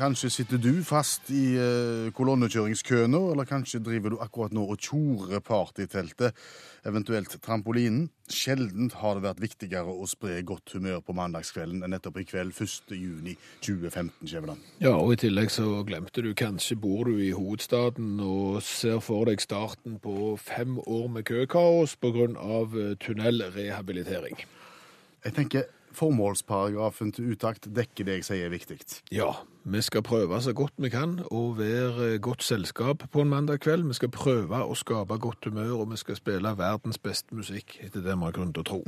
Kanskje sitter du fast i uh, kolonnekjøringskø nå, eller kanskje driver du akkurat nå og tjorer partyteltet, eventuelt trampolinen. Sjelden har det vært viktigere å spre godt humør på mandagskvelden enn nettopp i kveld 1. juni 2015, Skjæveland. Ja, og i tillegg så glemte du kanskje bor du i hovedstaden og ser for deg starten på fem år med køkaos av eh, tunnelrehabilitering. Jeg tenker formålsparagrafen til utakt dekker det jeg sier er viktig. Ja, vi skal prøve så godt vi kan å være godt selskap på en mandag kveld. Vi skal prøve å skape godt humør, og vi skal spille verdens beste musikk, etter det vi har grunn til å tro.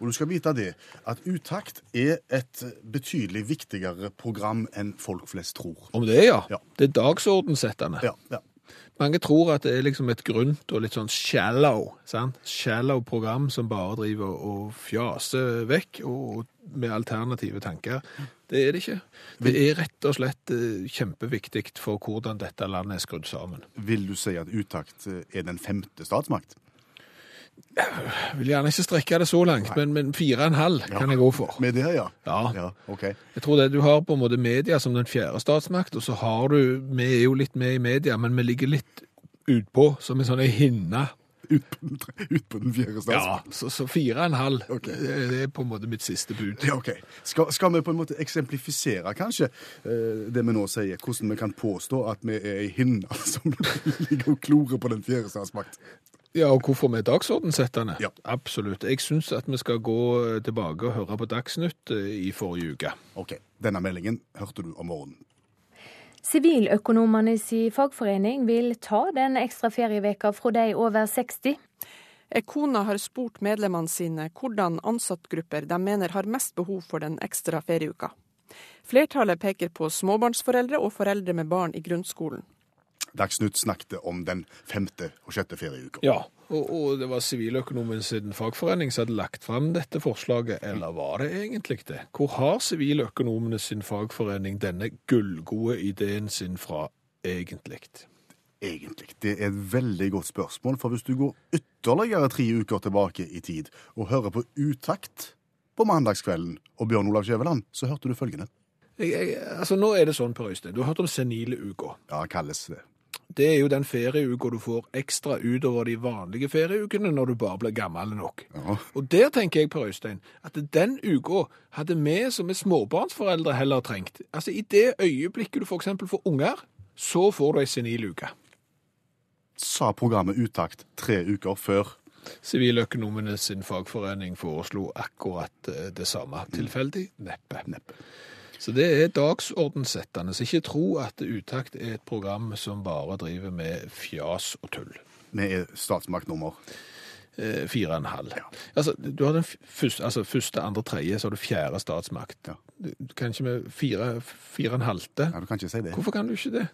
Og du skal vite det, at utakt er et betydelig viktigere program enn folk flest tror. Om det, ja. Ja. Det er dagsordensettende. Ja, ja. Mange tror at det er liksom et grunt og litt sånn shallow, sant? Shallow program som bare driver og fjaser vekk og med alternative tanker. Det er det ikke. Det er rett og slett eh, kjempeviktig for hvordan dette landet er skrudd sammen. Vil du si at utakt eh, er den femte statsmakt? Jeg vil gjerne ikke strekke det så langt, men, men fire og en halv kan jeg gå for. Med det, ja? Ja. Ja, ok. Jeg tror det du har på en måte media som den fjerde statsmakt, og så har du, vi er jo litt med i media, men vi ligger litt utpå, som en sånn hinne. Ut på den, ut på den fjerde Ja, så, så fire og en halv, Okay. det, det er på en måte mitt siste bud. Ja, ok. Skal, skal vi på en måte eksemplifisere kanskje eh, det vi nå sier, hvordan vi kan påstå at vi er ei hinne som ligger og klorer på den fjerde statsmakt? Ja, og hvorfor vi er dagsordensettende? Ja. Absolutt. Jeg syns at vi skal gå eh, tilbake og høre på Dagsnytt eh, i forrige uke. Ok, denne meldingen hørte du om morgenen. Siviløkonomenes fagforening vil ta den ekstra ferieveka fra de over 60. Ekona har spurt medlemmene sine hvordan ansattgrupper de mener har mest behov for den ekstra ferieuka. Flertallet peker på småbarnsforeldre og foreldre med barn i grunnskolen. Dagsnytt snakket om den femte og sjette ferieuka. Ja, og, og det var Siviløkonomen sin fagforening som hadde lagt fram dette forslaget, eller var det egentlig det? Hvor har Siviløkonomene sin fagforening denne gullgode ideen sin fra egentlig? Egentlig. Det er et veldig godt spørsmål, for hvis du går ytterligere tre uker tilbake i tid og hører på Utakt på mandagskvelden og Bjørn Olav Skjæveland, så hørte du følgende. Jeg, jeg, altså, nå er det sånn, Per Øystein, du har hørt om senile uker. Ja, kalles det. Det er jo den ferieuka du får ekstra utover de vanlige ferieukene når du bare blir gammel nok. Ja. Og der tenker jeg, Per Øystein, at den uka hadde vi som er småbarnsforeldre heller trengt. Altså i det øyeblikket du eksempel får unger, så får du ei senil uke. Sa programmet Utakt tre uker før. Siviløkonomene sin fagforening foreslo akkurat eh, det samme. Tilfeldig? Neppe. Neppe. Så det er dagsordensettende. Så ikke tro at Utakt er et program som bare driver med fjas og tull. Vi er statsmakt nummer. Eh, Fire og en halv. Altså, du har den første, altså første, andre, tredje, så har du fjerde statsmakt. Ja. Du kan ikke med fire, fire og en halvte. Ja, du kan ikke si det. Hvorfor kan du ikke det?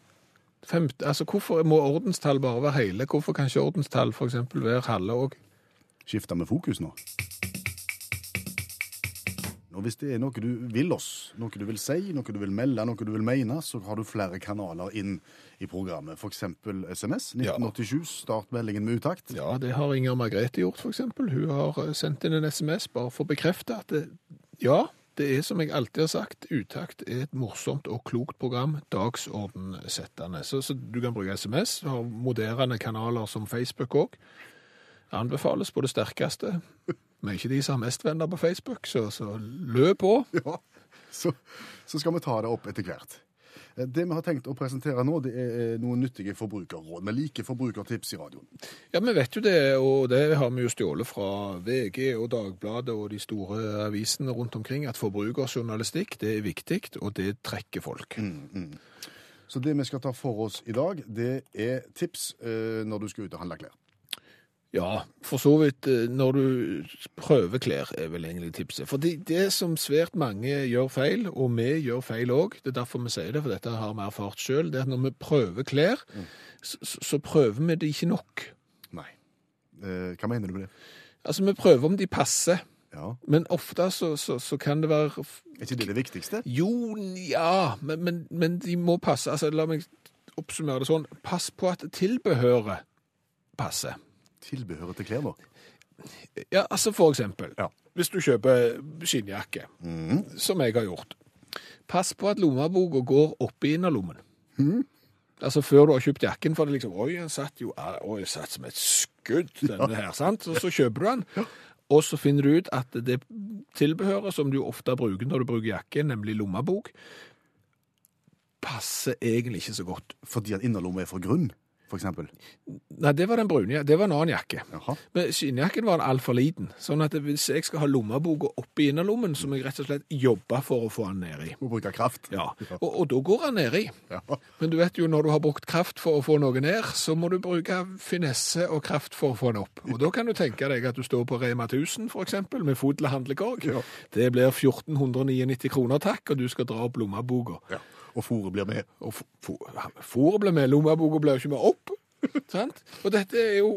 Femte, altså, hvorfor må ordenstall bare være hele? Hvorfor kan ikke ordenstall eksempel være halve òg? Skifte med fokus nå. Og hvis det er noe du vil oss, noe du vil si, noe du vil melde, noe du vil mene, så har du flere kanaler inn i programmet. Eksempel SMS. 1987, start meldingen med utakt. Ja, det har Inger Margrethe gjort, eksempel. Hun har sendt inn en SMS bare for å bekrefte at det, ja, det er som jeg alltid har sagt, Utakt er et morsomt og klokt program, dagsordensettende. Så, så du kan bruke SMS, du har moderne kanaler som Facebook òg. Anbefales på det sterkeste. Vi er ikke de som har mest venner på Facebook, så, så løp på. Ja, så, så skal vi ta det opp etter hvert. Eh, Det vi har tenkt å presentere nå, det er noen nyttige forbrukerråd. Vi liker forbrukertips i radioen. Ja, vi vet jo det, og det har vi jo stjålet fra VG og Dagbladet og de store avisene rundt omkring, at forbrukerjournalistikk, det er viktig, og det trekker folk. Så det vi skal ta for oss i dag, det er tips eh, når du skal ut og handle klær. Ja, for så vidt eh, når du prøver klær, er vel egentlig tipset. Fordi det som svært mange gjør feil, og vi gjør feil òg, det er derfor vi sier det, for dette har vi erfart sjøl, det er at når vi prøver klær, så, så prøver vi det ikke nok. Nei. Eh, hva mener du med det? Altså, vi prøver om de passer, Ja. men ofte så, så, så kan det være Er ikke det det viktigste? Jo, ja, men, men, men de må passe. Altså, la meg oppsummere det sånn. Pass på at tilbehøret passer. Tilbehøret til klær, nå? Ja, altså for eksempel, Ja. hvis du kjøper skinnjakke, som jeg har gjort, pass på at lommeboka går opp i innerlommen. Altså før du har kjøpt jakken, for det liksom, oi, den satt jo, oi, den satt som et skudd, denne her, sant? Og så kjøper du den, og så finner du ut at det tilbehøret som du ofte bruker når du bruker jakke, nemlig lommebok, passer egentlig ikke så godt. Fordi at innerlomma er for grunn, eksempel? Nei, det var den brune, det var en annen jakke. Jaha. Men skinnjakken var altfor liten, sånn at hvis jeg skal ha lommeboka oppi innerlommen, så må jeg rett og slett jobbe for å få den nedi. Må bruke kraft. Ja, og, og da går den nedi. Ja. Men du vet jo, når du har brukt kraft for å få noe ned, så må du bruke finesse og kraft for å få den opp. Og da kan du tenke deg at du står på Rema 1000, for eksempel, med fodla handlekorg. Ja. Det blir 1499 kroner, takk, og du skal dra opp lommeboka. Ja. Og fôret blir med. Og fòret blir med, lommeboka jo ikke med opp. sant? Og dette er jo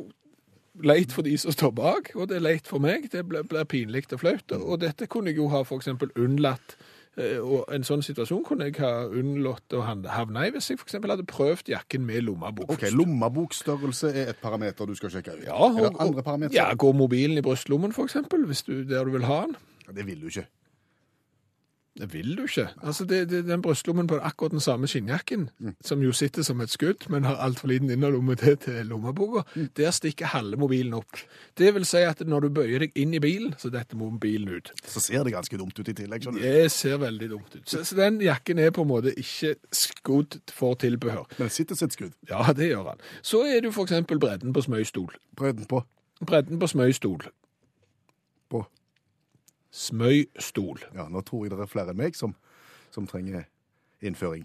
leit for de som står bak, og det er leit for meg. Det blir, blir pinlig og flaut. Og dette kunne jeg jo ha eksempel unnlatt. eh, Og en sånn situasjon kunne jeg ha unnlått å havne i hvis jeg eksempel hadde prøvd jakken med lommebok. Ok, Lommebokstørrelse er et parameter du skal sjekke ut. Ja, er det andre parametere? ja, går mobilen i brystlommen du, der du vil ha den? Det vil du ikke. Det vil du ikke. Altså, det, det, den brystlommen på akkurat den samme skinnjakken, som jo sitter som et skudd, men har altfor liten innerlomme til, til lommeboka, der stikker halve mobilen opp. Det vil si at når du bøyer deg inn i bilen, så detter mobilen ut. Så ser det ganske dumt ut i tillegg, skjønner du. Det ser veldig dumt ut. Så, så den jakken er på en måte ikke skudd for tilbehør. Men det sitter sitt skudd. Ja, det gjør han. Så er for eksempel bredden på smøystol. Bredden på. Bredden på smøystol. på. Smøystol. Ja, nå tror jeg det er flere enn meg som, som trenger innføring.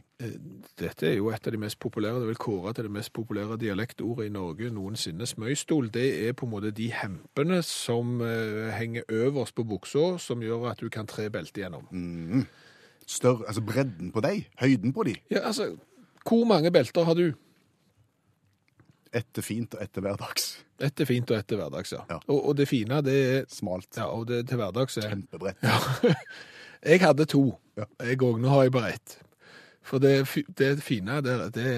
Dette er jo et av de mest populære, det er vel kåret til det mest populære dialektordet i Norge noensinne. Smøystol, det er på en måte de hempene som eh, henger øverst på buksa, som gjør at du kan tre beltet gjennom. Større, altså bredden på deg, høyden på de, Ja, altså, hvor mange belter har du? Etter fint og etter hverdags. Ett er fint og ett er hverdags, ja. Ja. Og, og det fine, det er Smalt, Ja, og det til hverdags er kjempebrett. Jeg hadde to. Ja. Jeg òg. Nå har jeg bare ett. For det, det fine der, det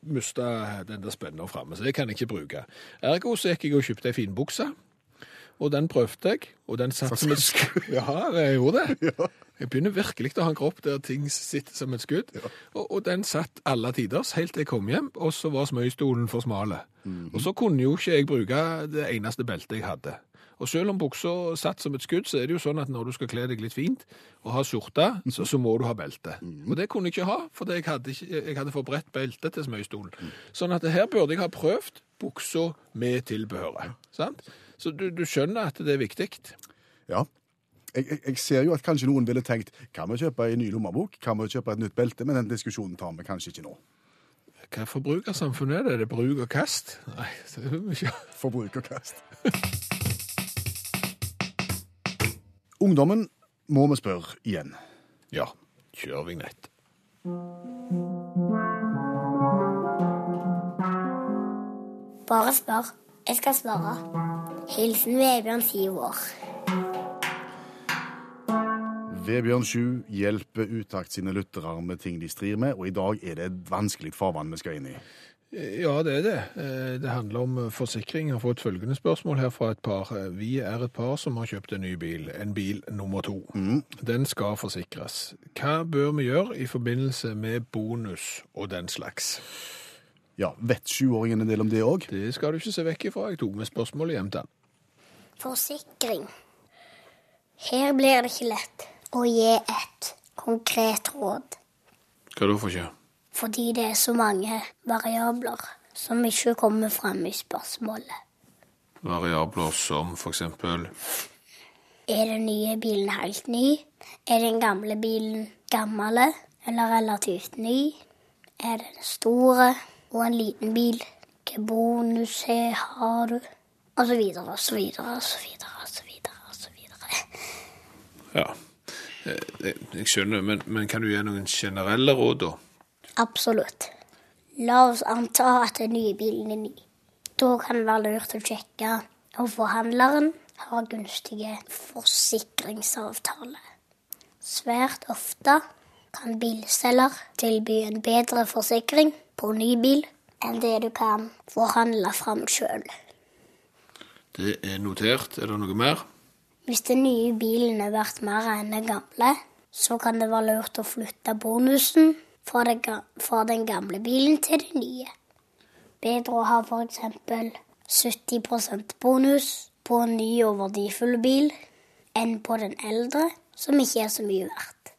mista den der spenna framme, så det kan jeg ikke bruke. Ergo så gikk jeg og kjøpte ei finbukse, og den prøvde jeg, og den satt som et skudd. Ja, jeg gjorde det. Jeg begynner virkelig å ha en kropp der ting sitter som et skudd. Og, og den satt alle tiders, helt til jeg kom hjem, og så var smøystolen for smale. Og så kunne jo ikke jeg bruke det eneste beltet jeg hadde. Og selv om buksa satt som et skudd, så er det jo sånn at når du skal kle deg litt fint og ha skjorte, så, så må du ha belte. Og det kunne jeg ikke ha, for jeg hadde, ikke, jeg hadde for bredt belte til smøystolen. Sånn at her burde jeg ha prøvd buksa med tilbehøret. Sant? Så du, du skjønner at det er viktig. Ja. Jeg, jeg, jeg ser jo at kanskje noen ville tenkt kan vi kjøpe en ny lommebok, kan vi kjøpe et nytt belte, men den diskusjonen tar vi kanskje ikke nå. Hva forbrukersamfunn er det? Er det bruk og kast? Nei, det er mye. kast. Ungdommen må vi spørre igjen. Ja, kjør vignett. Bare spør. Jeg skal svare. Hilsen Vebjørn, syv år. Vebjørn 7 hjelper Utakt sine lyttere med ting de strir med, og i dag er det et vanskelig farvann vi skal inn i. Ja, det er det. Eh, Det handler om forsikring. Jeg har fått følgende spørsmål her fra et par. Eh, Vi er et par som har kjøpt en ny bil, en bil nummer to. Den skal forsikres. Hva bør vi gjøre i forbindelse med bonus og den slags? Ja, Vet sjuåringen en del om det òg? Det skal du ikke se vekk ifra. Jeg tok med spørsmålet hjem til han. Forsikring. Her blir det ikke lett å gi et konkret råd, Hva da for ikke? fordi det er så mange variabler som ikke kommer frem i spørsmålet. Variabler som for eksempel Er den nye bilen helt ny? Er den gamle bilen gammel eller relativt ny? Er den store og en liten bil? Hvilke bonus har du? Og så videre og så videre og så videre og så videre. og så videre. Ja. Eh, Jeg jeg skjønner, men, men kan du gi noen generelle råd, da? Absolutt. La oss anta at den nye bilen er ny. Da kan det være lurt å sjekke om forhandleren har gunstige forsikringsavtaler. Svært ofte kan bilselger tilby en bedre forsikring på ny bil enn det du kan forhandle fram sjøl. Det er notert. Er det noe mer? Hvis den nye bilen er verdt mer enn den gamle, så kan det være lurt å flytte bonusen fra, den gamle bilen til den nye. Bedre å ha f.eks. 70% bonus på en ny og verdifull bil enn på den eldre, som ikke er så mye verdt.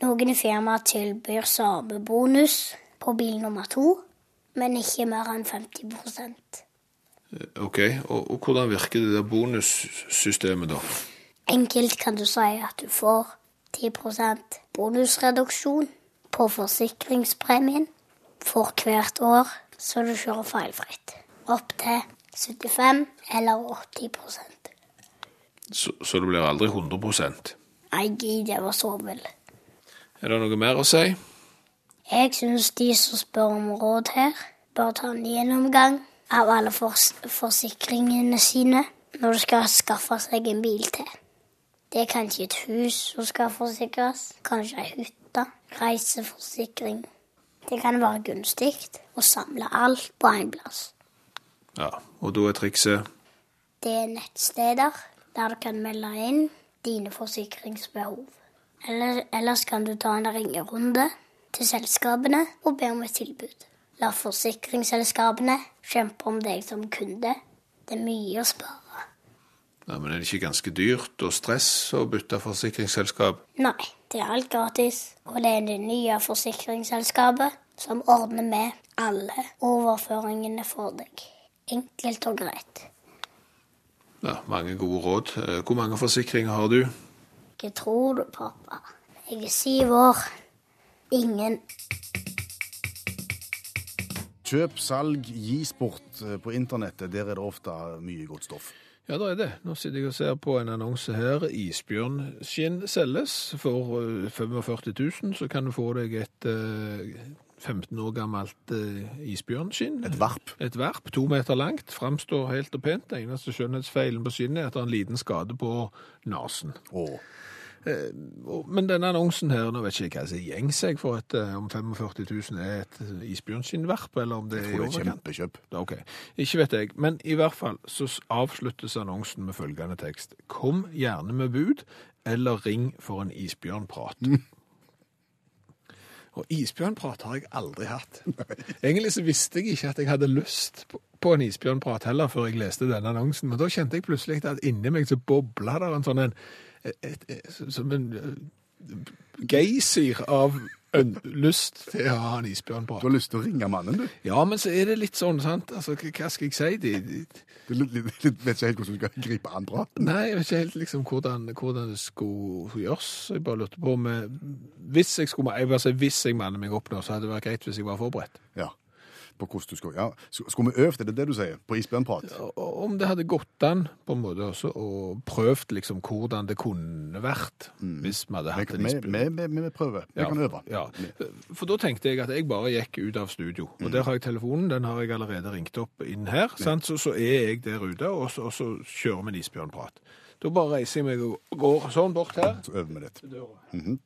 Noen firmaer tilbyr samme bonus på bil nummer to, men ikke mer enn 50 Ok, og, og hvordan virker det der bonussystemet, da? Enkelt kan du si at du får 10% bonusreduksjon på forsikringspremien for hvert år så du kjører feilfritt. Opp til 75 eller 80 Så, så det blir aldri 100 Nei, det var så vill. Er det noe mer å si? Jeg syns de som spør om råd her, bør ta en gjennomgang av alle fors forsikringene sine når du skal skaffe seg en bil til. Det er kanskje et hus som skal forsikres, kanskje ei hytte, reiseforsikring. Det kan være gunstig å samle alt på én plass. Ja, og da er trikset Det er nettsteder der du kan melde inn dine forsikringsbehov. Eller, ellers kan du ta en ringerunde til selskapene og be om et tilbud. La forsikringsselskapene kjempe om deg som kunde. Det er mye å spare. ja, Men er det ikke ganske dyrt og stress å bytte forsikringsselskap? Nei, det er alt gratis, og det er det nye forsikringsselskapet som ordner med alle overføringene for deg. Enkelt og greit. Ja, Mange gode råd. Eh, Hvor mange forsikringer har du? Hva tror du, pappa? Jeg er syv år. Ingen Kjøp, salg, gi sport eh, på internettet. Der er det ofte mye godt stoff. Ja, det er det. Nå sitter jeg og ser på en annonse her. Isbjørnskinn selges for eh, 45 000. Så kan du få deg et eh, 15 år gammelt eh, isbjørnskinn. Et varp. Et varp, to meter langt. Framstår helt og pent. Den eneste skjønnhetsfeilen på skinnet er at det er en liten skade på nesen. Åh, Men denne annonsen her, nå vet ikke jeg hva som gjengs jeg for at eh, om 45 000 er et isbjørnskinnvarp, eller om det er jeg i tror det er overkant. kjempekjøp. Ok, ikke vet jeg, men i hvert fall så avsluttes annonsen med følgende tekst. Kom gjerne med bud, eller ring for en isbjørnprat. Og isbjørnprat har jeg aldri hatt. Egentlig så visste jeg ikke at jeg hadde lyst på, på en isbjørnprat heller før jeg leste denne annonsen, men da kjente jeg plutselig at inni meg så bobla der en sånn en, et, et, som en eh, geysir av en lyst til å ha en isbjørnprat. Du har lyst til å ringe mannen, du. Ja, men så er det litt sånn, sant? Altså, hva skal jeg si? De, de, Du vet ikke helt hvordan du skal gripe an praten. nei, jeg vet ikke helt liksom hvordan, hvordan det skulle gjøres. Jeg bare lurte på om eh, Hvis jeg skulle jeg altså, hvis jeg manner meg opp nå, så hadde det vært greit hvis jeg var forberedt. Ja, på hvordan du skal. Ja. Skulle vi øvd, er det det du sier? På isbjørnprat? Og Om det hadde gått an på en måte også, og prøvd liksom hvordan det kunne vært hvis vi hadde hatt en isbjørn. vi, prøver. vi ja. Kan øve. Ja. For da tenkte jeg at jeg bare gikk ut av studio. Og Mm. der har jeg telefonen, den har jeg allerede ringt opp inn her. Sant? Så, så er jeg der ute, og så, og så kjører vi en isbjørnprat. Da bare reiser jeg meg og går sånn bort her. Så øver vi litt. Mm -hmm.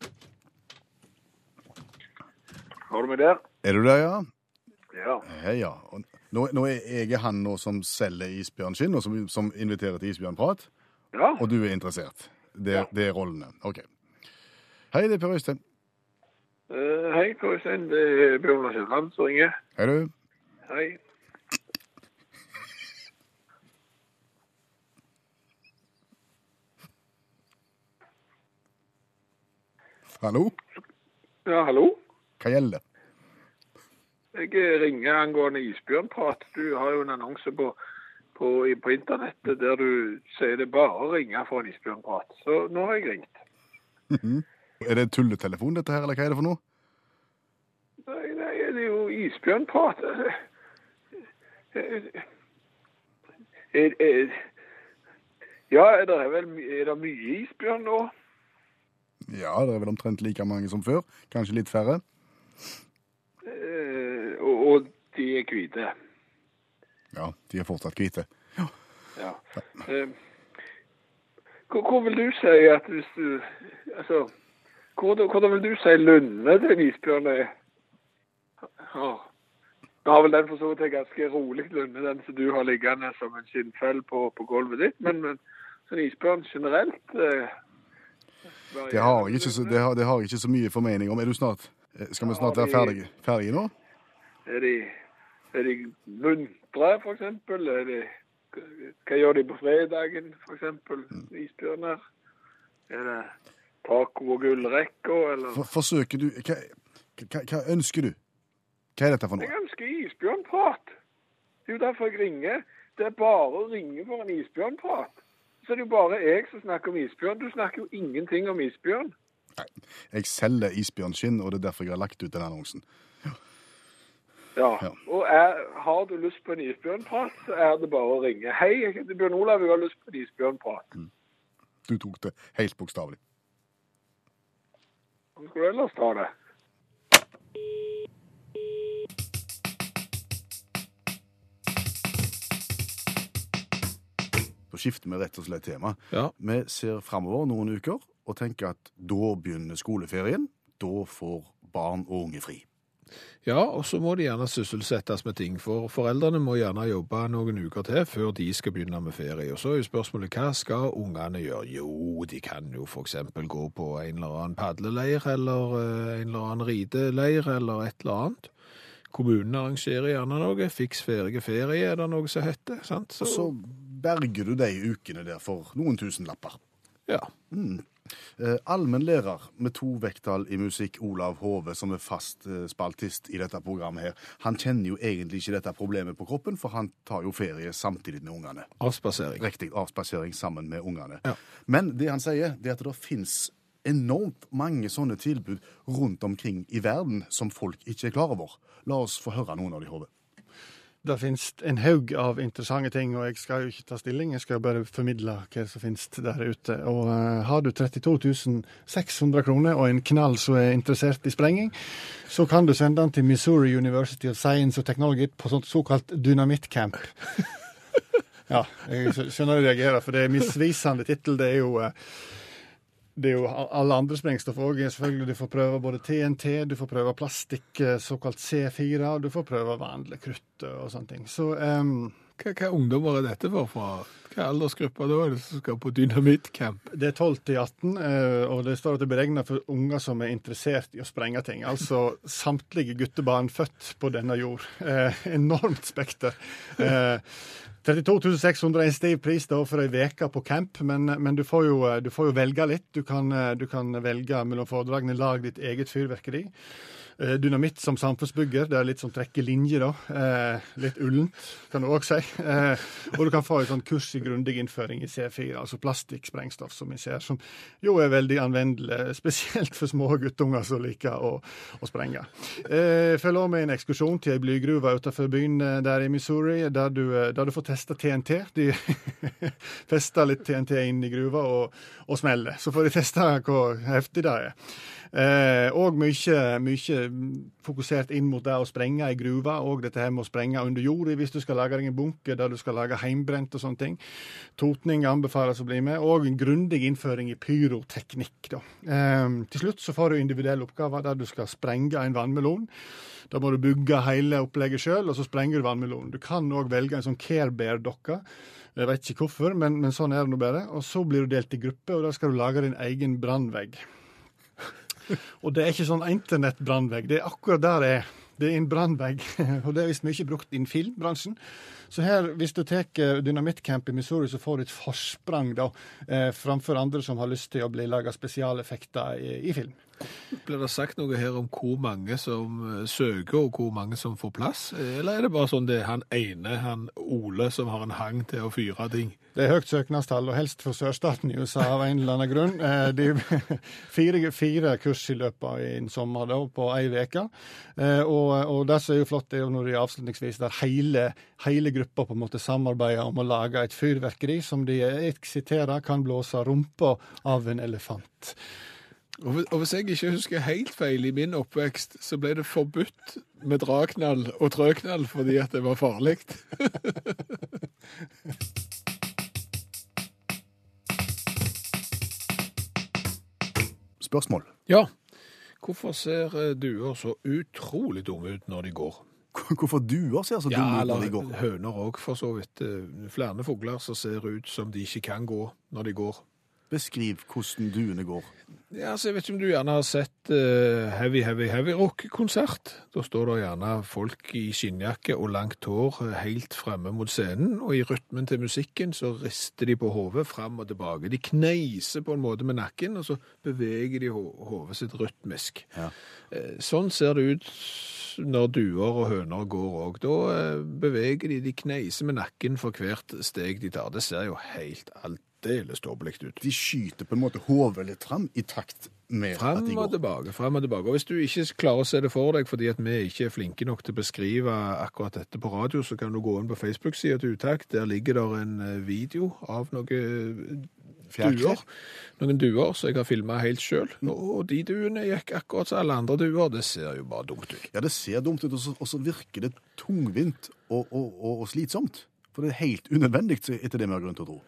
Har du meg der? Er du der, ja? Ja. Ja. Og nå, nå er jeg han nå som selger isbjørnskinn, og som, som inviterer til isbjørnprat. Ja, Og du er interessert. Det, er- det er rollene. OK. Hei, det er Per Øystein. Uh, hei, Øystein Det er Bjørn Lars Jørland som ringer. Hei, du. Hei. Hallo? Ja, hallo? Hva gjelder? Jeg ringer angående isbjørnprat. Du har jo en annonse på, på, på internettet der du sier det bare å ringe for en isbjørnprat. Så nå har jeg ringt. Er det tulletelefon, dette her, eller hva er det for noe? Nei, nei, det er jo isbjørnprat. Ja, er det vel er det mye isbjørn nå? Ja, det er vel omtrent like mange som før. Kanskje litt færre. Eh, og, de er hvite. Ja, de er fortsatt hvite. Ja. Eh, hvor, vil du si at hvis du Altså, hvor, hvordan vil du si lønne til en isbjørn er? Ja. Nå har vel den for så vidt en ganske rolig lunde, den som du har liggende som en skinnfell på, på gulvet ditt, men, men sånn isbjørn generelt eh, Det har jeg ikke så, det har, det har jeg ikke så mye formening om. Er du snart Skal vi snart være ferdige, ferdige nå? Er de, er de muntre? Er hva gjør de på fredagen, for eksempel? Isbjørner? Er det taco og gullrekka, eller? For, forsøker du hva, hva, hva ønsker du? Hva er dette for noe? Jeg ønsker isbjørnprat. Det er jo derfor jeg ringer. Det er bare å ringe for en isbjørnprat. Så det er jo bare jeg som snakker om isbjørn. Du snakker jo ingenting om isbjørn. Jeg selger isbjørnskinn, og det er derfor jeg har lagt ut den annonsen. Ja. Ja. Og er, har du lyst på en isbjørnprat, så er det bare å ringe. Hei, jeg heter Bjørn Olav, jeg har lyst på en isbjørnprat. Du tok det helt bokstavelig. Hvordan skulle du ellers ta det? Da skifter vi rett og slett tema. Ja. Vi ser framover noen uker og tenker at da begynner skoleferien. Da får barn og unge fri. Ja, og så må de gjerne sysselsettes med ting, for foreldrene må gjerne jobbe noen uker til før de skal begynne med ferie. Og så er jo spørsmålet hva skal ungene gjøre? Jo, de kan jo eksempel gå på en eller annen padleleir, eller eh, en eller annen rideleir, eller et eller annet. Kommunen arrangerer gjerne noe. Fiks ferige ferie er det noe som heter. sant? Og så berger du de ukene der for noen tusenlapper. ja. Eh, Allmennlærer med to vekttall i musikk, Olav Hove, som er fast eh, spaltist i dette programmet her, han kjenner jo egentlig ikke dette problemet på kroppen, for han tar jo ferie samtidig med ungene. Avspasering. Riktig avspasering sammen med ungene. Ja. Men det han sier, det er at det finnes enormt mange sånne tilbud rundt omkring i verden som folk ikke er klar over. La oss få høre noen av de, Hove. Det finnes en haug av interessante ting, og jeg skal jo ikke ta stilling, jeg skal bare formidle hva som finnes der ute. Og eh, har du 32 600 kroner og en knall som er interessert i sprenging, så kan du sende den til Missouri University of Science and Technology på sånt såkalt dynamittcamp. ja, jeg skjønner du reagerer, for det er misvisende tittel. Det er jo eh, det er jo alle andre sprengstoff òg. Selvfølgelig, du får prøve både TNT, du får prøve plastikk, eh, såkalt C4, og du får prøve vanlig krutt og sånne ting. Så um, Hva, hva ungdommer er dette for? fra? Hva aldersgruppa da er det som skal på dynamittcamp? det er 12 til 18, eh, og det står at det er beregna for unger som er interessert i å sprenge ting. Altså samtlige guttebarn født på denne jord. Eh, enormt spekter. Eh, 32 600 er en stiv pris da for ei uke på camp, men, men du, får jo, du får jo velge litt. Du kan, du kan velge mellom foredragene lag ditt eget fyrverkeri. Eh, Dynamitt som samfunnsbygger, det er litt som trekker linjer, da. Eh, litt ullent, kan du òg si. Eh, og du kan få et sånt kurs i grundig innføring i C4, altså plastikksprengstoff, som vi ser, som jo er veldig anvendelig, spesielt for små guttunger som liker å, å sprenge. Følg også med en ekskursjon til ei blygruve utenfor byen der i Missouri, der du, der du får testa TNT. De fester litt TNT inn i gruva og, og smeller. Så får de teste hvor heftig det er. Eh, og mye, mye fokusert inn mot det å sprenge i gruva, og dette her med å sprenge under jorda hvis du skal lage deg en bunker der du skal lage heimbrent og sånne ting. Totning anbefales å bli med, og en grundig innføring i pyroteknikk. Da. Eh, til slutt så får du individuelle oppgaver der du skal sprenge en vannmelon. Da må du bygge hele opplegget sjøl, og så sprenger du vannmelonen. Du kan òg velge en sånn Care Bear-dokke. Jeg vet ikke hvorfor, men, men sånn er det nå bare. Og så blir du delt i grupper, og da skal du lage din egen brannvegg. Og det er ikke sånn internettbrannvegg, det er akkurat der det er. Det er en brannvegg, og det er visst mye brukt innen filmbransjen. Så her, hvis du tar dynamittcamp i Missouri, så får du et forsprang da, eh, framfor andre som har lyst til å bli laga spesialeffekter i, i film. Blir det sagt noe her om hvor mange som eh, søker, og hvor mange som får plass? Eller er det bare sånn det er han ene, han Ole, som har en hang til å fyre ting? Det er høyt søknadstall, og helst for sørstaten i USA av en eller annen grunn. Det De fire, fire kurs i løpet av en sommer da, på ei uke. Eh, Og, og det som er jo flott, er jo når de avslutningsvis der hele, hele gruppa på en måte samarbeider om å lage et fyrverkeri som de, eksiterer kan blåse rumpa av en elefant. Og hvis- jeg ikke husker helt feil, i min oppvekst så ble det forbudt med dragknall og trøknall fordi at det var farlig. Spørsmål. Ja, hvorfor ser eh, duer så utrolig dumme ut når de går? Hvorfor duer ser så dumme ut når de går? høner òg, for så vidt. Eh, Flere fugler som ser ut som de ikke kan gå når de går. Beskriv hvordan duene går. Ja, altså, Jeg vet ikke om du gjerne har sett uh, Heavy Heavy Heavy Rock-konsert. Da står det gjerne folk i skinnjakke og langt hår eh, helt fremme mot scenen, og i rytmen til musikken så rister de på hodet fram og tilbake. De kneiser på en måte med nakken, og så beveger de ho- hodet sitt rytmisk. Ja. Uh, Sånn ser det ut når duer og høner går òg. Da uh, beveger de, de kneiser med nakken for hvert steg de tar. Det ser jo helt aldeles dårlig ut. De skyter på en måte hodet litt fram i takt med at de går. og tilbake, frem og tilbake. Og hvis du ikke klarer å se det for deg fordi at vi ikke er flinke nok til å beskrive akkurat dette på radio, så kan du gå inn på Facebook-sida til Utakt. Der ligger der en eh, video av noen duer. Noen duer som jeg har filma helt sjøl. Og de duene gikk akkurat som alle andre duer. Det ser jo bare dumt ut. Ja, det ser dumt ut, og så virker det tungvint og, og, og, og slitsomt. For det er helt unødvendig, etter det vi har grunn til å tro.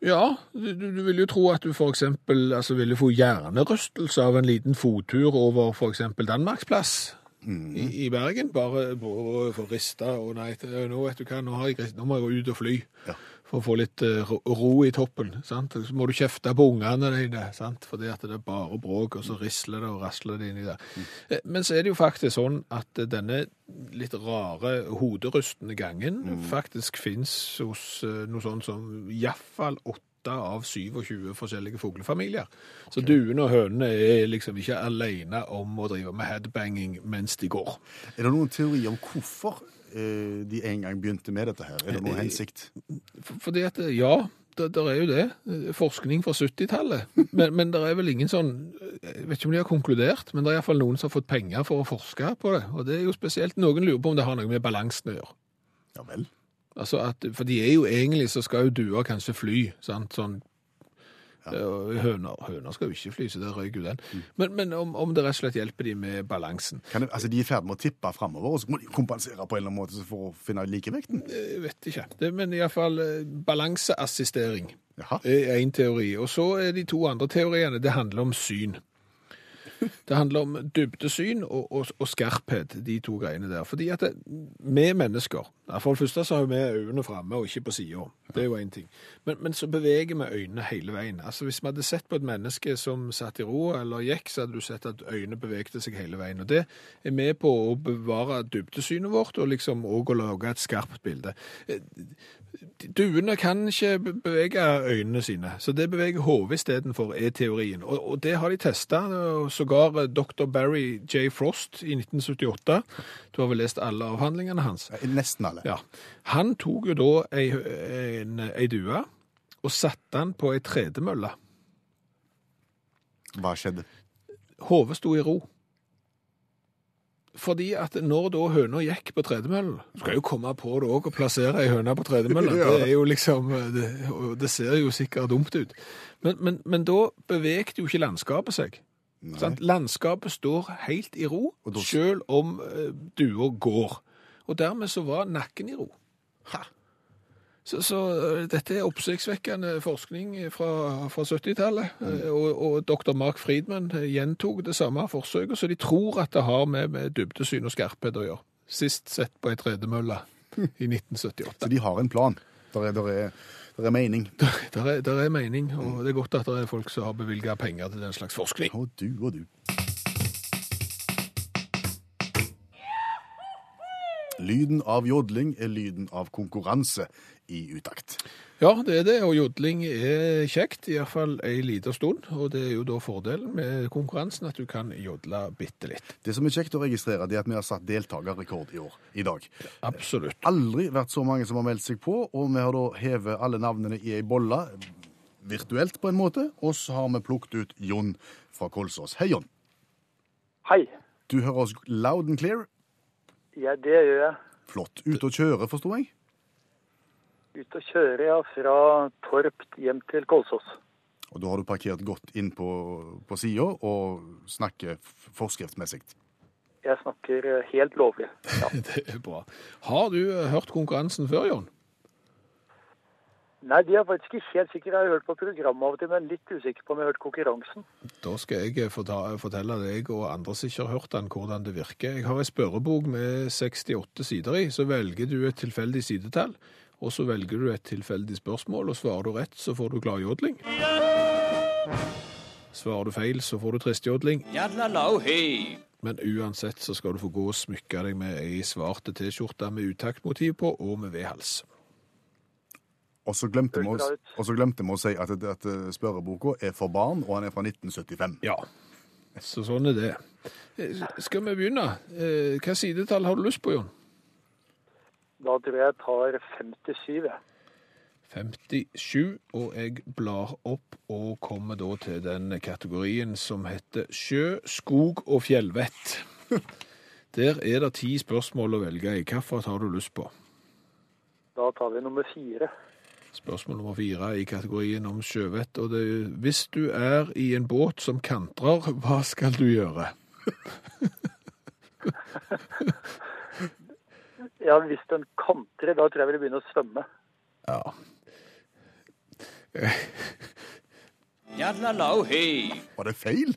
Ja, du, du vil jo tro at du eksempel altså, ville få hjernerystelse av en liten fottur over eksempel Danmarksplass i, i Bergen. Bare for å få rista og nei, nå vet du hva, nå, har jeg, nå må jeg gå ut og fly. Ja. For å få litt eh, ro, i toppen. sant? Så må du kjefte på ungene dine, sant? fordi at det er bare bråk, og så risler det og rasler det inni der. Eh, Men så er det jo faktisk sånn at eh, denne litt rare, hoderystende gangen faktisk fins hos noe sånt som iallfall åtte av 27 forskjellige fuglefamilier. Så duene og hønene er liksom ikke alene om å drive med headbanging mens de går. Er det noen teori om hvorfor de en gang begynte med dette her? Er det noen Eh, hensikt? Fordi at, eh, ja, det det er jo det. Eh, Forskning fra 70-tallet. Men, men det er vel ingen sånn Jeg vet ikke om de har konkludert, men det er iallfall noen som har fått penger for å forske på det. Og det er jo spesielt Noen lurer på om det har noe med balansen å gjøre. Ja vel. Altså at, For de er jo egentlig så skal jo duer kanskje fly. sant? Sånn eh, Høner, høner skal jo ikke fly, så der røyk jo den. Men, men om, om det rett og slett hjelper de med balansen. Kan det, altså, de er i ferd med å tippe framover, og så må de kompensere på en eller annen måte for å finne likevekten? Jeg vet ikke. Det, men iallfall balanseassistering. Jaha. er en teori. Og så er de to andre teoriene, det handler om syn. Det handler om dybdesyn og, og, og skarphet, de to greiene der. Fordi at det, vi mennesker, for det første så har vi øynene framme og ikke på sida. Det er jo én ting. Men, men så beveger vi øynene hele veien. Altså Hvis vi hadde sett på et menneske som satt i ro eller gikk, så hadde du sett at øynene bevegde seg hele veien. Og det er med på å bevare dybdesynet vårt og liksom òg å lage et skarpt bilde. Duene kan ikke bevege øynene sine, så det beveger hodet istedenfor, er teorien. Og, og det har de testa. Sågar eh, dr. Barry J. Frost i 1978. Du har vel lest alle avhandlingene hans? Nesten alle. Ja. Han tok jo da ei, en, ei due og satte den på ei tredemølle. Hva skjedde? Hodet sto i ro. Fordi at når da høna gikk på tredemøllen Du skal jo komme på det òg, å plassere ei høne på tredemøllen. Ja. Det er jo liksom det, det ser jo sikkert dumt ut. Men, men, men da bevegde jo ikke landskapet seg. Landskapet står helt i ro, da- selv om uh, dua går. Og dermed så var nakken i ro. Så, så eh, dette er oppsiktsvekkende forskning fra, fra 70-tallet. Mm. Og, og dr. Mark Friedman eh, gjentok det samme forsøket, så de tror at det har med, med dybdesyn og skarphet å gjøre. Sist sett på ei tredemølle i 1978. Så de har en plan. Der er, der er, der er mening. Der er, der er mening, og det er godt at det er folk som har bevilga penger til den slags forskning. Og du og du. Lyden av jodling er lyden av konkurranse i utakt. Ja, det er det, og jodling er kjekt, iallfall ei lita stund. Og det er jo da fordelen med konkurransen, at du kan jodle bitte litt. Det som er kjekt å registrere, det er at vi har satt deltakerrekord i år, i dag. Absolutt. Aldri vært så mange som har meldt seg på, og vi har da hevet alle navnene i ei bolle, virtuelt på en måte, og så har vi plukket ut Jon fra Kolsås. Hei, Jon. Hei. Du hører oss loud and clear. Ja, det gjør jeg. Flott. Ute og kjøre, forsto jeg? Ut og kjøre ja, fra Torp hjem til Kolsås. Og da har du parkert godt inn på, på sida og snakker forskriftsmessig. Jeg snakker eh, helt lovlig. Ja. Det er bra. Har du eh, hørt konkurransen før, Jon? Nei, de er faktisk ikke helt sikre. Jeg har hørt på programmet av og til, men litt usikker på om jeg har hørt konkurransen. Da skal jeg eh, fortelle deg og andre som ikke har hørt den, hvordan det virker. Jeg har ei spørrebok med 68 sider i. Så velger du et tilfeldig sidetall, og så velger du et tilfeldig spørsmål, og svarer du rett, så får du gladjodling. Svarer du feil, så får du tristjodling. Men uansett så skal du få gå og smykke deg med ei svarte T-skjorte med utaktmotiv på, og med V-hals. Og så glemte vi å- si at, at spørreboka er for barn, og han er fra 1975. Ja, så sånn er det. Eh, Skal vi begynne? Eh, Hva sidetall har du lyst på, Jon? Da tror jeg jeg tar 57. jeg. 57, og jeg blar opp og kommer da til den kategorien som heter sjø, skog og fjellvett. Der er det ti spørsmål å velge i. Hvilket har du lyst på? Da tar vi nummer fire. Spørsmål nummer fire i kategorien om sjøvett. Og det hvis du er i en båt som kantrer, hva skal du gjøre? Ja, hvis den kantrer, da tror jeg jeg vil begynne å svømme. Ja. Var det feil?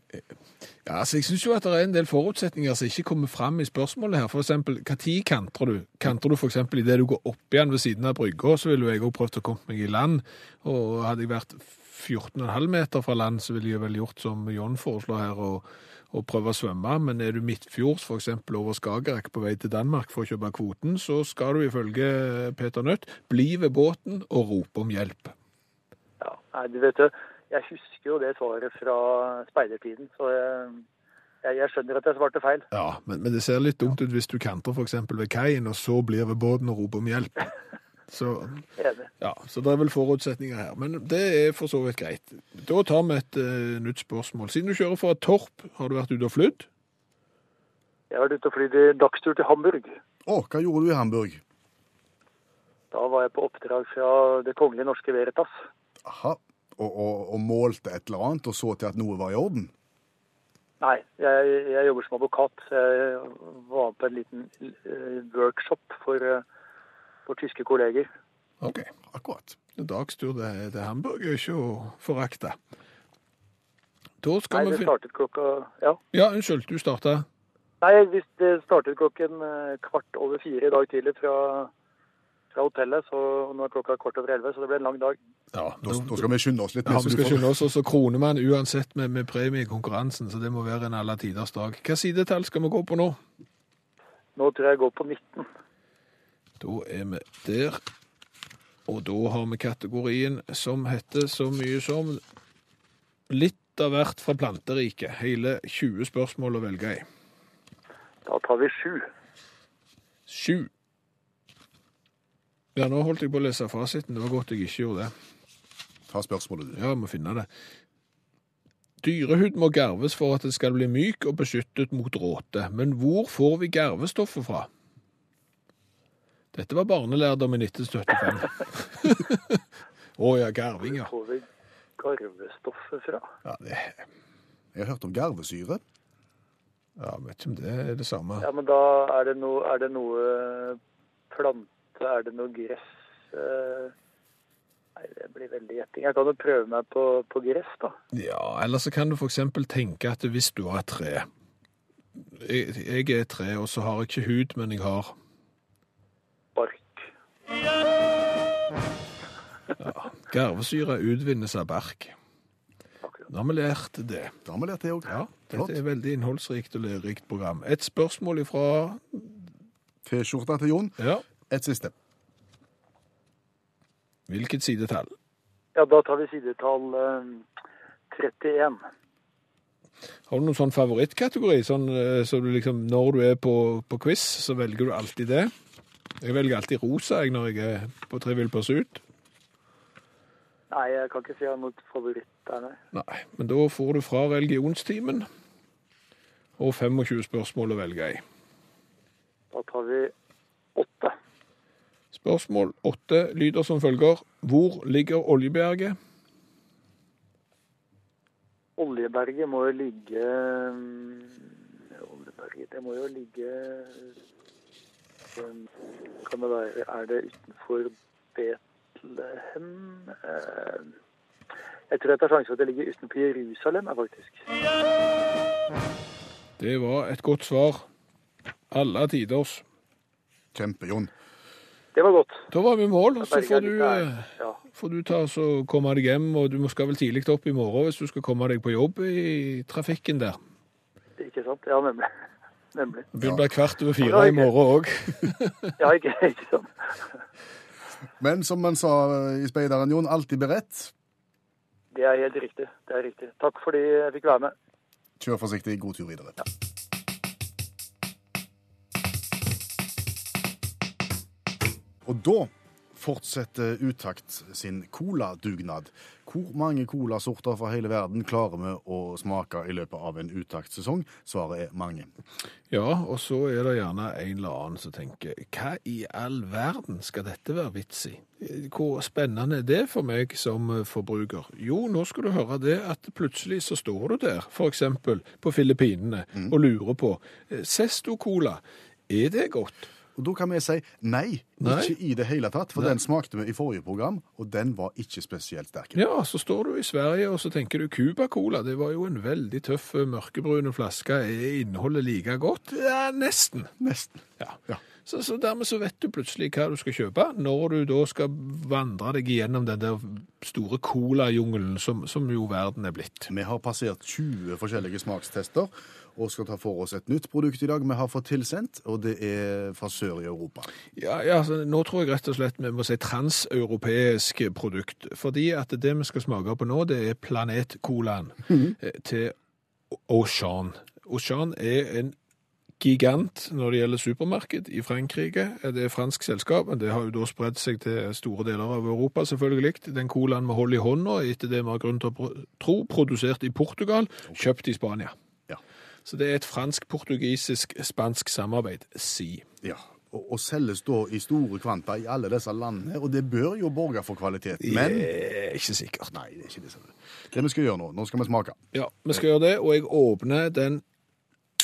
Ja, altså Jeg syns jo at det er en del forutsetninger som ikke kommer fram i spørsmålet her. For eksempel, tid kantrer du? Kantrer du f.eks. idet du går opp igjen ved siden av brygga, så ville jo jeg òg prøvd å komme meg i land. Og hadde jeg vært 14,5 meter fra land, så ville jeg vel gjort som John foreslår her, og, og prøve å svømme. Men er du midtfjords, f.eks. over Skagerrak på vei til Danmark for å kjøpe kvoten, så skal du ifølge Peter Nødt bli ved båten og rope om hjelp. Ja, nei, du vet det, jeg husker jo det svaret fra speidertiden, så jeg, jeg, jeg skjønner at jeg svarte feil. Ja, men, men det ser litt dumt ut hvis du kanter f.eks. ved kaien, og så blir ved båten og roper om hjelp. Så, ja, så det er vel forutsetninger her. Men det er for så vidt greit. Da tar vi et uh, nytt spørsmål. Siden du kjører fra Torp, har du vært ute og flydd? Jeg har vært ute og flydd i dagstur til Hamburg. Å, hva gjorde du i Hamburg? Da var jeg på oppdrag fra Det kongelige norske Veritas. Aha. Og, og, og målte et eller annet, og så til at noe var i orden? Nei, jeg, jeg jobber som advokat. Jeg var på en liten eh, workshop for, eh, for tyske kolleger. OK. Akkurat. En dagstur til, til Hamburg er ikke å forakte. Da Nei, skal det vi finne startet klokka Ja. Ja, unnskyld, du starta. Nei, hvis det startet klokken eh, kvart over fire i dag tidlig fra, fra hotellet, så nå er klokka kort over elleve, så det ble en lang dag. Ja, Da, nå skal vi skynde oss litt. Ja, vi skal skynde oss, og så kroner man uansett med, med premie i konkurransen, så det må være en alle tiders dag. Hva sidetall skal vi gå på nå? Nå tror jeg jeg går på 19. Da er vi der. Og da har vi kategorien som heter så mye som litt av hvert fra planteriket. Hele 20 spørsmål å velge i. Da tar vi sju. Sju. Ja, nå holdt jeg på å lese fasiten. Det var godt jeg ikke gjorde det. Ta spørsmålet, du. Ja, jeg må finne det. Dyrehud må garves for at det skal bli myk og beskyttet mot råte. Men hvor får vi garvestoffet fra? Dette var barnelærdom i 1975. Å ja, garving, ja. Får vi garvestoffet fra? Ja, det, Jeg har hørt om garvesyre. ja, vet ikke om det er det samme. Ja, men da er det noe, er det noe plante, er det noe gress? eh, Nei, det blir veldig gjetting. Jeg kan jo prøve meg på, på gress, da. Ja, eller så kan du eksempel tenke at hvis du har et tre jeg, jeg er et tre, og så har jeg ikke hud, men jeg har Bark. garvesyre utvinnes av bark. Da Nå har vi lært det. Da har vi lært det òg. Ja, dette er veldig innholdsrikt og lærerikt program. Et spørsmål ifra T-skjorta til Jon. Ja. Et siste. Hvilket sidetall? Ja, da tar vi sidetall eh, 31. Har du noen sånn favorittkategori? Sånn, eh, så du liksom, når du er på, på quiz, så velger du alltid det. Jeg velger alltid rosa jeg, når jeg er på Trivial Pursuit. Nei, jeg kan ikke si jeg har noen favoritt der, nei. Nei, men da får du fra religionstimen og 25 spørsmål å velge i. Da tar vi åtte. Spørsmål åtte lyder som følger. Hvor ligger Oljeberget? Oljeberget må jo ligge mm, Oljeberget, det må jo ligge um, Kan det være Er det utenfor Betlehem? Eh, Jeg tror jeg tar sjansen for at det ligger utenfor Jerusalem, er faktisk. Det var et godt svar. Alle tiders. Kjempe, Jon. Det var godt. Da var vi i mål, og så får du, eh, Ja. får du ta så komme deg hjem, og du skal vel tidlig opp i morgen hvis du skal komme deg på jobb i trafikken der. Ikke sant? Ja, nemlig. Nemlig. Det begynner å bli kvart over fire i morgen òg. Ja, ikke, ikke sant? Men som man sa i Speideren, Jon, alltid beredt. Det er helt riktig. Det er riktig. Takk fordi jeg fikk være med. Kjør forsiktig. God tur videre. Og da fortsetter Utakt sin coladugnad. Hvor mange colasorter fra hele verden klarer vi å smake i løpet av en Utakt-sesong? Svaret er mange. Ja, og så er det gjerne en eller annen som tenker hva i all verden skal dette være vits i? Hvor spennende er det for meg som forbruker? Jo, nå skal du høre det at plutselig så står du der, eksempel på Filippinene, og lurer på eh, Sesto Cola, er det godt? Og da kan vi si nei, Nei. ikke i det hele tatt, for Nei. den smakte vi i forrige program, og den var ikke spesielt sterk. Ja, så står du i Sverige og så tenker du Cuba Cola, det var jo en veldig tøff mørkebrune flaske, er innholdet like godt? Ja, nesten. Nesten. Ja. Ja. Så, så dermed så vet du plutselig hva du skal kjøpe, når du da skal vandre deg gjennom den der store cola-jungelen som, som jo verden er blitt. Vi har passert 20 forskjellige smakstester og skal ta for oss et nytt produkt i dag vi har fått tilsendt, og det er fra sør i Europa. Ja, ja Nå tror jeg rett og slett vi må si transeuropeisk produkt. Fordi at det vi skal smake på nå, det er Planet-colaen eh, til Auchan. Auchan er en gigant når det gjelder supermarked i Frankrike. Det er fransk selskap, men det har jo da spredd seg til store deler av Europa, selvfølgelig. Den colaen vi holder i hånda, etter det vi har grunn til å tro, produsert i Portugal, kjøpt i Spania. Så det er et fransk-portugisisk-spansk samarbeid, si. Ja, og, og selges da i store kvanta i alle disse landene, og det bør jo borge for kvalitet. Men er ikke sikkert. Nei, det er ikke det. Det vi skal gjøre nå, nå skal vi smake. Ja, vi skal gjøre det, og jeg åpner den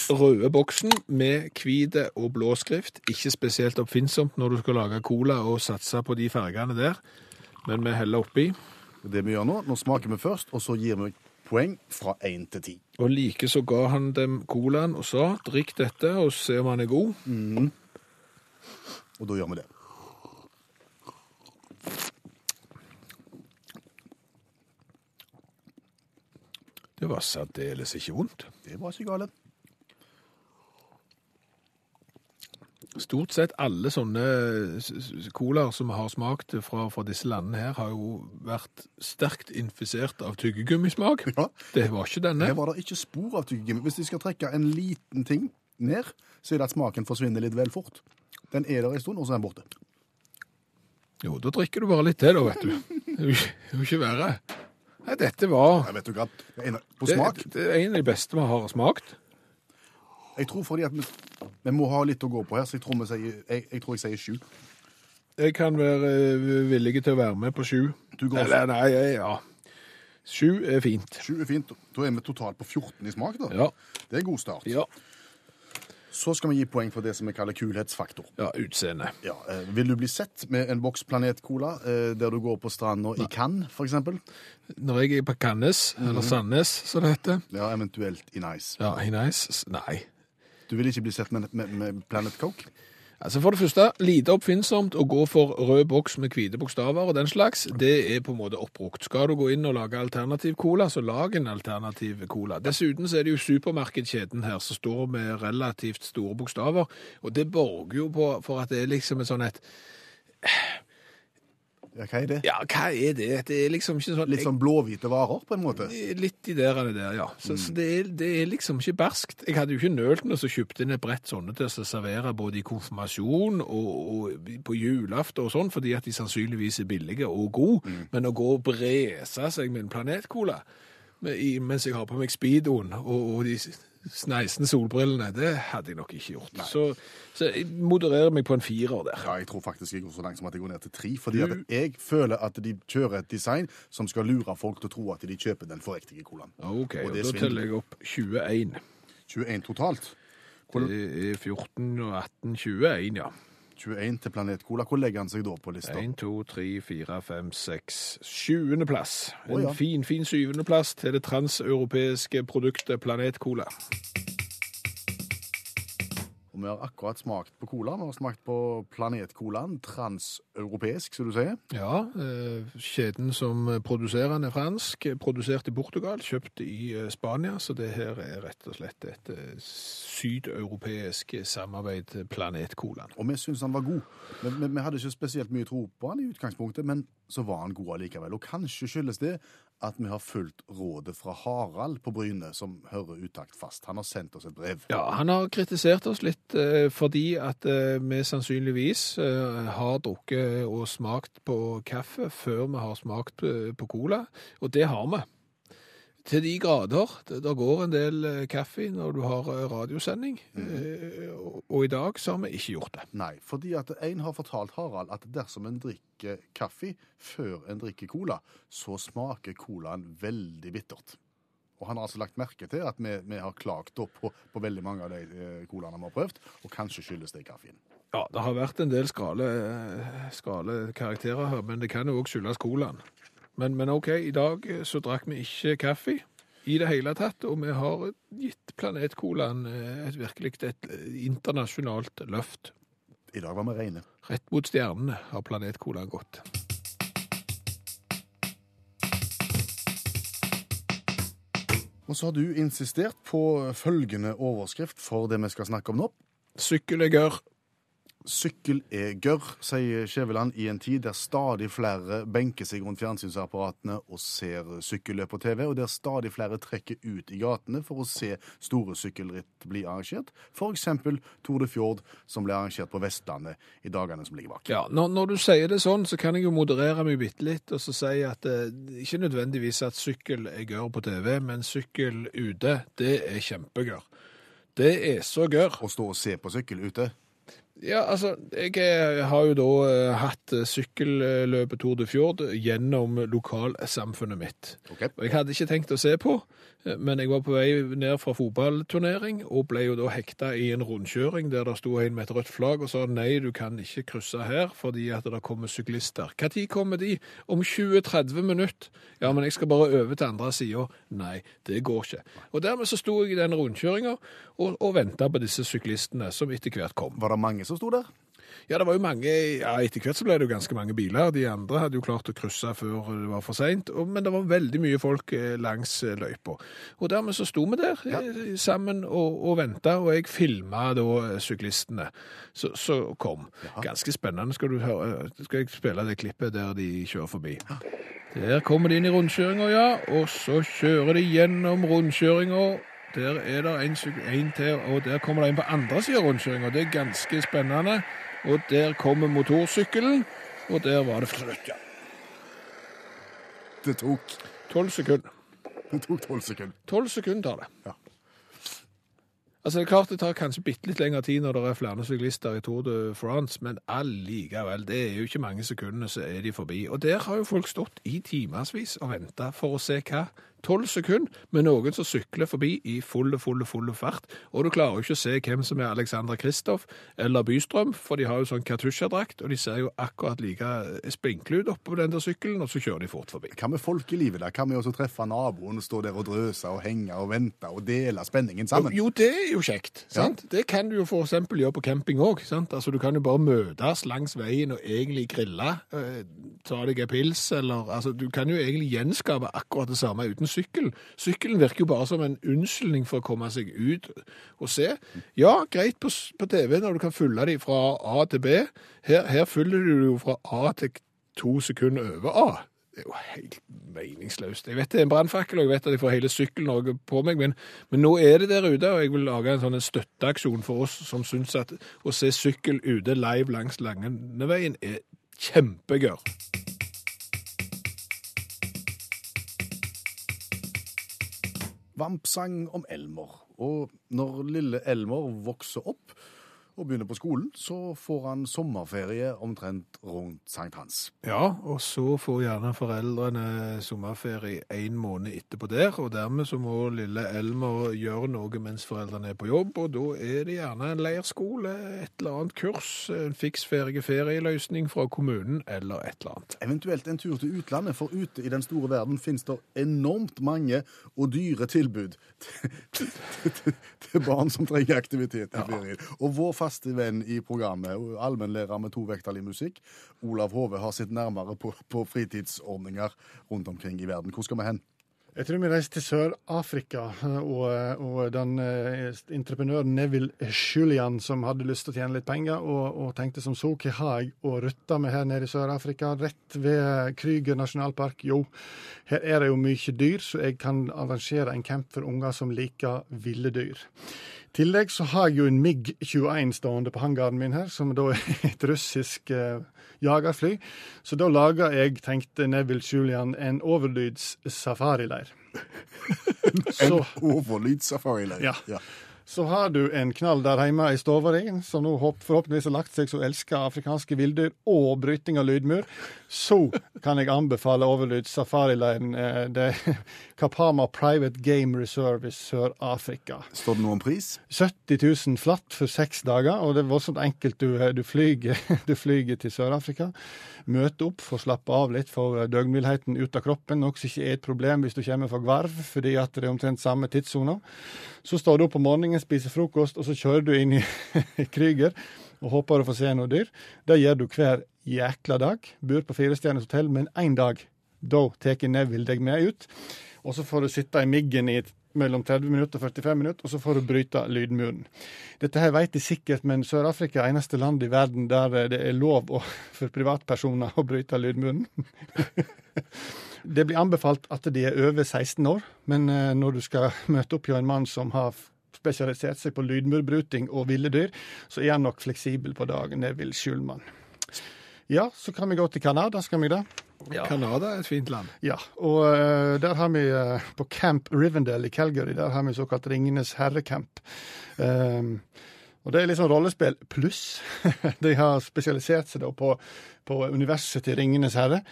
røde boksen med hvit og blå skrift. Ikke spesielt oppfinnsomt når du skal lage cola og satse på de fargene der, men vi heller oppi. Det vi gjør nå, nå smaker vi først, og så gir vi poeng fra 1 til 10. Og like så ga han dem colaen og sa, drikk dette og se om han er god. Og da gjør vi det. Det var særdeles ikke vondt. Det var ikke galt. Stort sett alle sånne s- colaer som har smakt fra, fra disse landene her, har jo vært sterkt infisert av tyggegummismak. Ja. Det var ikke denne. Her var det ikke spor av tyggegummi. Hvis de skal trekke en liten ting ned, så er det at smaken forsvinner litt vel fort. Den er der en stund, og så er den borte. Jo, da drikker du bare litt til, da, vet du. Det er jo ikke- det er verre. Nei, dette var Jeg vet du hva, det er en- det, det er en av de beste vi har smakt. Jeg tror fordi at vi, vi må ha litt å gå på her, så jeg tror, sier, jeg, jeg, tror jeg sier sju. Jeg kan være eh, villig til å være med på sju. Du går Eller nei, ja. Sju er fint. Sju er fint. Da er vi totalt på 14 i smak. da. Ja. Det er god start. Ja. Så skal vi gi poeng for det som vi kaller kulhetsfaktor. ja utseende. Ja, eh, vil du bli sett med en boks Planet Cola eh, der du går på stranda i Cannes, f.eks.? Når jeg er på Cannes, eller Sandnes, som det heter Ja, eventuelt i Nice. Ja, i nice. Nei. Du vil ikke bli sett med, med, med Planet Coke? Altså For det første, lite oppfinnsomt å gå for rød boks med hvite bokstaver og den slags. Det er på en måte oppbrukt. Skal du gå inn og lage alternativ cola, så lag en alternativ cola. Dessuten så er det jo supermarkedskjeden her som står med relativt store bokstaver, og det borger jo på for at det er liksom et sånn et Ja, hva er det? Ja, hva er det? Det er liksom ikke sånn Litt sånn blåhvite varer, på en måte? Litt i der eller der, ja. Så, så det, er, det er liksom ikke berskt. Jeg hadde jo ikke nølt med å kjøpt inn et brett sånne til å servere både i konfirmasjon og, og på julaften og sånn, fordi at de sannsynligvis er billige og gode. Men å gå og brese seg med en planetcola mens jeg har på meg speedoen og, og de sneisende solbrillene, det hadde jeg nok ikke gjort. Så, så jeg modererer meg på en firer der. Ja, jeg tror faktisk jeg går så langt som at jeg går ned til tre. Fordi du... jeg føler at de kjører et design som skal lure folk til å tro at de kjøper den forriktige colaen. OK, Og og da teller jeg opp 21. 21 totalt. Hvor, Det er 14 og 18, 21, ja. 21 til Planet Cola. Hvor legger han seg da på lista? 1, 2, 3, 4, 5, 6, Sjuendeplass. En oh, ja. fin, fin syvende plass til det transeuropeiske produktet Planet Cola. Og vi har akkurat smakt på cola. Vi har smakt på Planetcolaen, Transeuropeisk, som du sier. Ja, eh, kjeden som produserer den er fransk, produsert i Portugal, kjøpt i eh, Spania, så det her er rett og slett et eh, sydeuropeisk samarbeid, Planetcolaen. Og vi syntes han var god. Vi, vi, vi hadde ikke spesielt mye tro på han i utgangspunktet, men så var han god allikevel. Og kanskje skyldes det at vi har fulgt rådet fra Harald på Bryne, som hører utakt fast. Han har sendt oss et brev. Ja, han har kritisert oss litt eh, fordi at eh, vi sannsynligvis eh, har drukket og smakt på kaffe før vi har smakt eh, på cola, og det har vi. Til de grader. Det går en del eh, kaffe når du har eh, radiosending, eh, og, og i dag så har vi ikke gjort det. Nei, fordi at en har fortalt Harald at dersom en drikker kaffe før en drikker cola, så smaker colaen veldig bittert. Og han har altså lagt merke til at vi, vi har klagt opp på, på veldig mange av de colaene vi har prøvd, og kanskje skyldes det kaffen. Ja, det har vært en del skrale, karakterer her, men det kan jo også skyldes colaen. Men, men OK, i dag eh, så drakk vi ikke kaffe i det hele tatt, og vi har gitt planetcolaen eh, et virkelig et eh, internasjonalt løft. I dag var vi reine. Rett mot stjernene har planetcolaen gått. Og så har du insistert på følgende overskrift for det vi skal snakke om nå. Sykkel er gørr. Sykkel er gørr, sier Skjæveland i en tid der stadig flere benker seg rundt fjernsynsapparatene og ser sykkelløp på TV, og der stadig flere trekker ut i gatene for å se store sykkelritt bli arrangert. F.eks. Tour de Fjord, som ble arrangert på Vestlandet i dagene som ligger bak. Ja, når, når du sier det sånn, så kan jeg jo moderere meg bitte litt og så si at eh, ikke nødvendigvis at sykkel er gørr på TV, men sykkel ute, det er kjempegørr. Det er så gørr. Å stå og se på sykkel ute. Ja, altså, jeg eh, har jo da eh, hatt eh, sykkelløpet Tour de Fjord gjennom lokalsamfunnet mitt. Okay. Og jeg hadde ikke tenkt å se på, men jeg var på vei ned fra fotballturnering, og ble jo da hekta i en rundkjøring der det sto en med et rødt flagg og sa nei, du kan ikke krysse her fordi at det kommer syklister. Tid kommer de? Om 20-30 minutter. Ja, men jeg skal bare over til andre sida. Nei, det går ikke. Og dermed så sto jeg i den rundkjøringa og, og venta på disse syklistene, som etter hvert kom. Var det mange som sto der? Ja, det var jo mange, ja, etter hvert så ble det jo ganske mange biler. De andre hadde jo klart å krysse før det var for seint, men det var veldig mye folk eh, langs eh, løypa. Og dermed så sto vi der ja. sammen og, og venta, og jeg filma da eh, syklistene som kom. kom. Ganske spennende. Skal du høre, skal jeg spille det klippet der de kjører forbi. Der kommer de inn i rundkjøringa, ja, og så kjører de gjennom rundkjøringa. Der er det en, en til, og der kommer det en på andre siden av rundkjøringa. Det er ganske spennende. Og der kommer motorsykkelen, og der var det slutt, ja. Det tok Tolv sekunder. det tok 12 sekunder. Tolv sekunder tar det. Ja. Altså, det er klart det tar kanskje bitte litt lengre tid når det er flere syklister i Tour de France, men allikevel, det er jo ikke mange sekundene så er de forbi. Og der har jo folk stått i timevis og venta for å se hva? Tolv sekunder med noen som sykler forbi i full, full, full fart. Og du klarer jo ikke å se hvem som er Alexander Kristoff eller Bystrøm, for de har jo sånn Katusha-drakt, og de ser jo akkurat like spinkle ut oppå den der sykkelen, og så kjører de fort forbi. Hva med folkelivet, da? Hva med å treffe naboen og stå der og drøse og henge og vente og dele spenningen sammen? Jo, det er jo kjekt. sant? Det kan du jo for eksempel gjøre på camping òg. Altså, du kan jo bare møtes langs veien og egentlig grille. eh, ta deg en pils, eller altså, Du kan jo egentlig gjenskape akkurat det samme uten sykkel. Sykkelen virker jo bare som en unnskyldning for å komme seg ut og se. Ja, greit på, på TV når du kan følge dem fra A til B. Her, her følger du jo fra A til to sekunder over A. Det er jo helt meningsløst. Jeg vet det er en brannfakkel, og jeg vet at jeg får hele Sykkel-Norge på meg, men, men nå er det der ute, og jeg vil lage en sånn støtteaksjon for oss som syns at å se sykkel ute live langs Langeneveien er kjempegøy. Vampsang om Elmer. Og når lille Elmer vokser opp og begynner på skolen, så får han sommerferie omtrent rundt sankthans. Ja, og så får gjerne foreldrene sommerferie en måned etterpå der, og dermed så må lille Elmer gjøre noe mens foreldrene er på jobb, og da er det gjerne en leirskole, et eller annet kurs, en fiksferdig ferieløsning fra kommunen, eller et eller annet. Eventuelt en tur til utlandet, for ute i den store verden finnes det enormt mange og dyre tilbud til, til, til, til barn som trenger aktivitet i ferien. Og vår faste venn i programmet, allmennlærer med to vekttall i musikk, Olav Hove, har sett nærmere på, på fritidsordninger rundt omkring i verden. Hvor skal vi hen? Jeg tror vi reiser til Sør-Afrika, og, og den eh, entreprenøren Neville Julian som hadde lyst til å tjene litt penger, og, og tenkte som så, hva har jeg å rutte med her nede i Sør-Afrika, rett ved Krüger nasjonalpark? Jo, her er det jo mye dyr, så jeg kan arrangere en camp for unger som liker ville dyr. I tillegg så har jeg jo en MiG-21 stående på hangaren min her, som da er et russisk eh, jagerfly. Så da lager jeg, tenkte Neville Julian, en overlyds safarileir. En overlyds safarileir? Ja. Ja. Så har du en knall der hjemme i stua di, som nå forhåpentligvis har lagt seg som elsker afrikanske villdyr og bryting av lydmur. Så kan jeg anbefale overlyd safarileiren. eh, Kapama Private Game Reserve i Sør-Afrika. Står det noe om pris? 70 000 flatt for seks dager, og det er voldsomt enkelt. Du, du, flyger, du flyger til Sør-Afrika, møter opp for å slappe av litt, får døgnvillheten ut av kroppen, noe som ikke er et problem hvis du kommer fra Gvarv, fordi at det er omtrent samme tidssone. Så står du opp om morgenen, spiser frokost, og så kjører du inn i Krüger og håper å få se noe dyr. Det gjør du hver jækla dag. Bor på firestjerners hotell, men én dag, da tar Neville deg med ut. Og så får du sitte i miggen i mellom 30 minutter og 45 minutter, og så får du bryte lydmuren. Dette her vet de sikkert, men Sør-Afrika er eneste land i verden der det er lov å, for privatpersoner å bryte lydmuren. det blir anbefalt at de er over 16 år, men eh, når du skal møte opp hos en mann som har spesialisert seg på lydmurbruting og ville dyr, så er han nok fleksibel på dagen. Det vil Schulman. Ja, så kan vi gå til Canada, skal vi det? Canada er et fint land. Ja, og uh, der har vi uh, på Camp Rivendell i Calgary, der har vi såkalt Ringenes herrecamp. Um, og det er litt sånn rollespill pluss. De har spesialisert seg da på, på universet til Ringenes herre.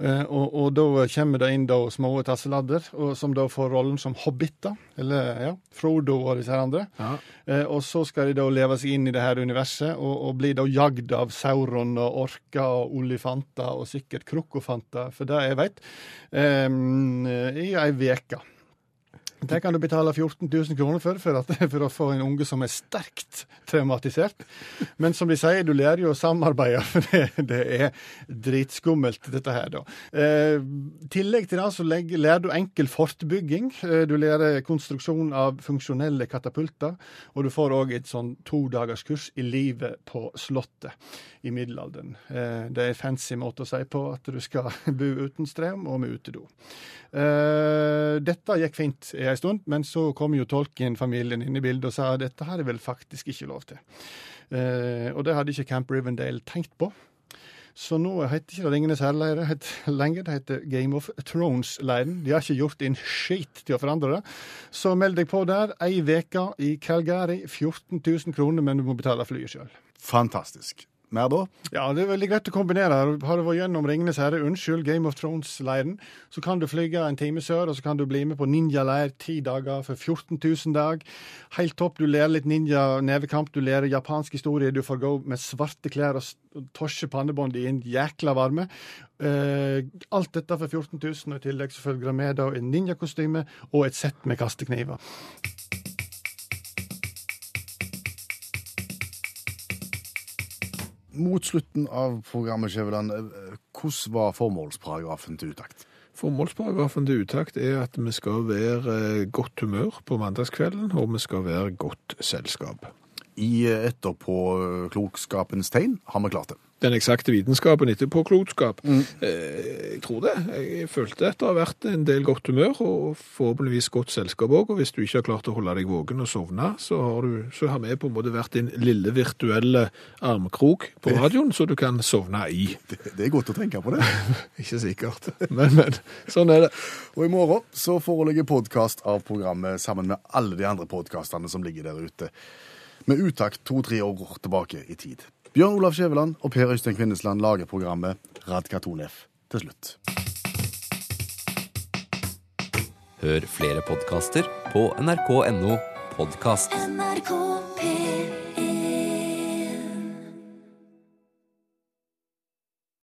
Eh, og, og da kommer det inn da små tasseladder, som da får rollen som hobbiter. Eller ja, Frodo og disse her andre. Ja. Eh, og så skal de da leve seg inn i det her universet, og, og bli da jagd av sauron og orker og olifanter og sikkert krokofanter, for det jeg vet, um, i ei veke. Det kan du betale 14 000 kroner for, for, at, for å få en unge som er sterkt traumatisert. Men som de sier, du lærer jo å samarbeide, for det, det er dritskummelt, dette her, da. Eh, tillegg til det så lærer du enkel fortbygging. Eh, du lærer konstruksjon av funksjonelle katapulter. Og du får òg et sånn todagerskurs i livet på Slottet i middelalderen. Eh, det er en fancy måte å si på at du skal bo uten strøm og med utedo. Eh, dette gikk fint en stund, men så kom jo Tolkien-familien inn i bildet og sa at dette har jeg vel faktisk ikke lov til. Eh, og det hadde ikke Camp Rivendale tenkt på. Så nå heter ikke det Ringenes herreleire lenger, det heter Game of Thrones-leiren. De har ikke gjort en skit til å forandre det. Så meld deg på der. Ei uke i Calgary, 14 000 kroner, men du må betale flyet sjøl. Fantastisk. Mer da? Ja, det er veldig greit å kombinere. Har du vært gjennom Ringenes herre, unnskyld, Game of Thrones-leiren, så kan du flyge en time sør, og så kan du bli med på ninjaleir ti dager for 14 000 dag. Helt topp. Du lærer litt ninja-nevekamp, du lærer japansk historie, du får gå med svarte klær og torse pannebånd i en jækla varme. Uh, alt dette for 14 000, og i tillegg så følger det med da en ninjakostyme og et sett med kastekniver. Mot slutten av programmet, Skjæveland, hvordan var formålsparagrafen til utakt? Formålsparagrafen til utakt er at vi skal være eh, godt humør på mandagskvelden, og vi skal være godt selskap. I etterpåklokskapens tegn har vi klart det. Den eksakte vitenskapen etterpåklokskap. Eh, jeg tror det. Jeg følte at det har vært en del godt humør, og forhåpentligvis godt selskap òg. Og hvis du ikke har klart å holde deg våken og sovne, så har, du, så har vi på en måte vært din lille virtuelle armkrok på radioen, så du kan sovne i. Det, det er godt å tenke på det. Ikke sikkert, men, men. Sånn er det. Og i morgen så foreligger podkast av programmet sammen med alle de andre podkastene som ligger der ute. Med utakt to-tre år tilbake i tid. Bjørn Olav Skjæveland og Per Øystein Kvindesland lager programmet Radkatonef til slutt. Hør flere podkaster på nrk.no podkast. NRK P3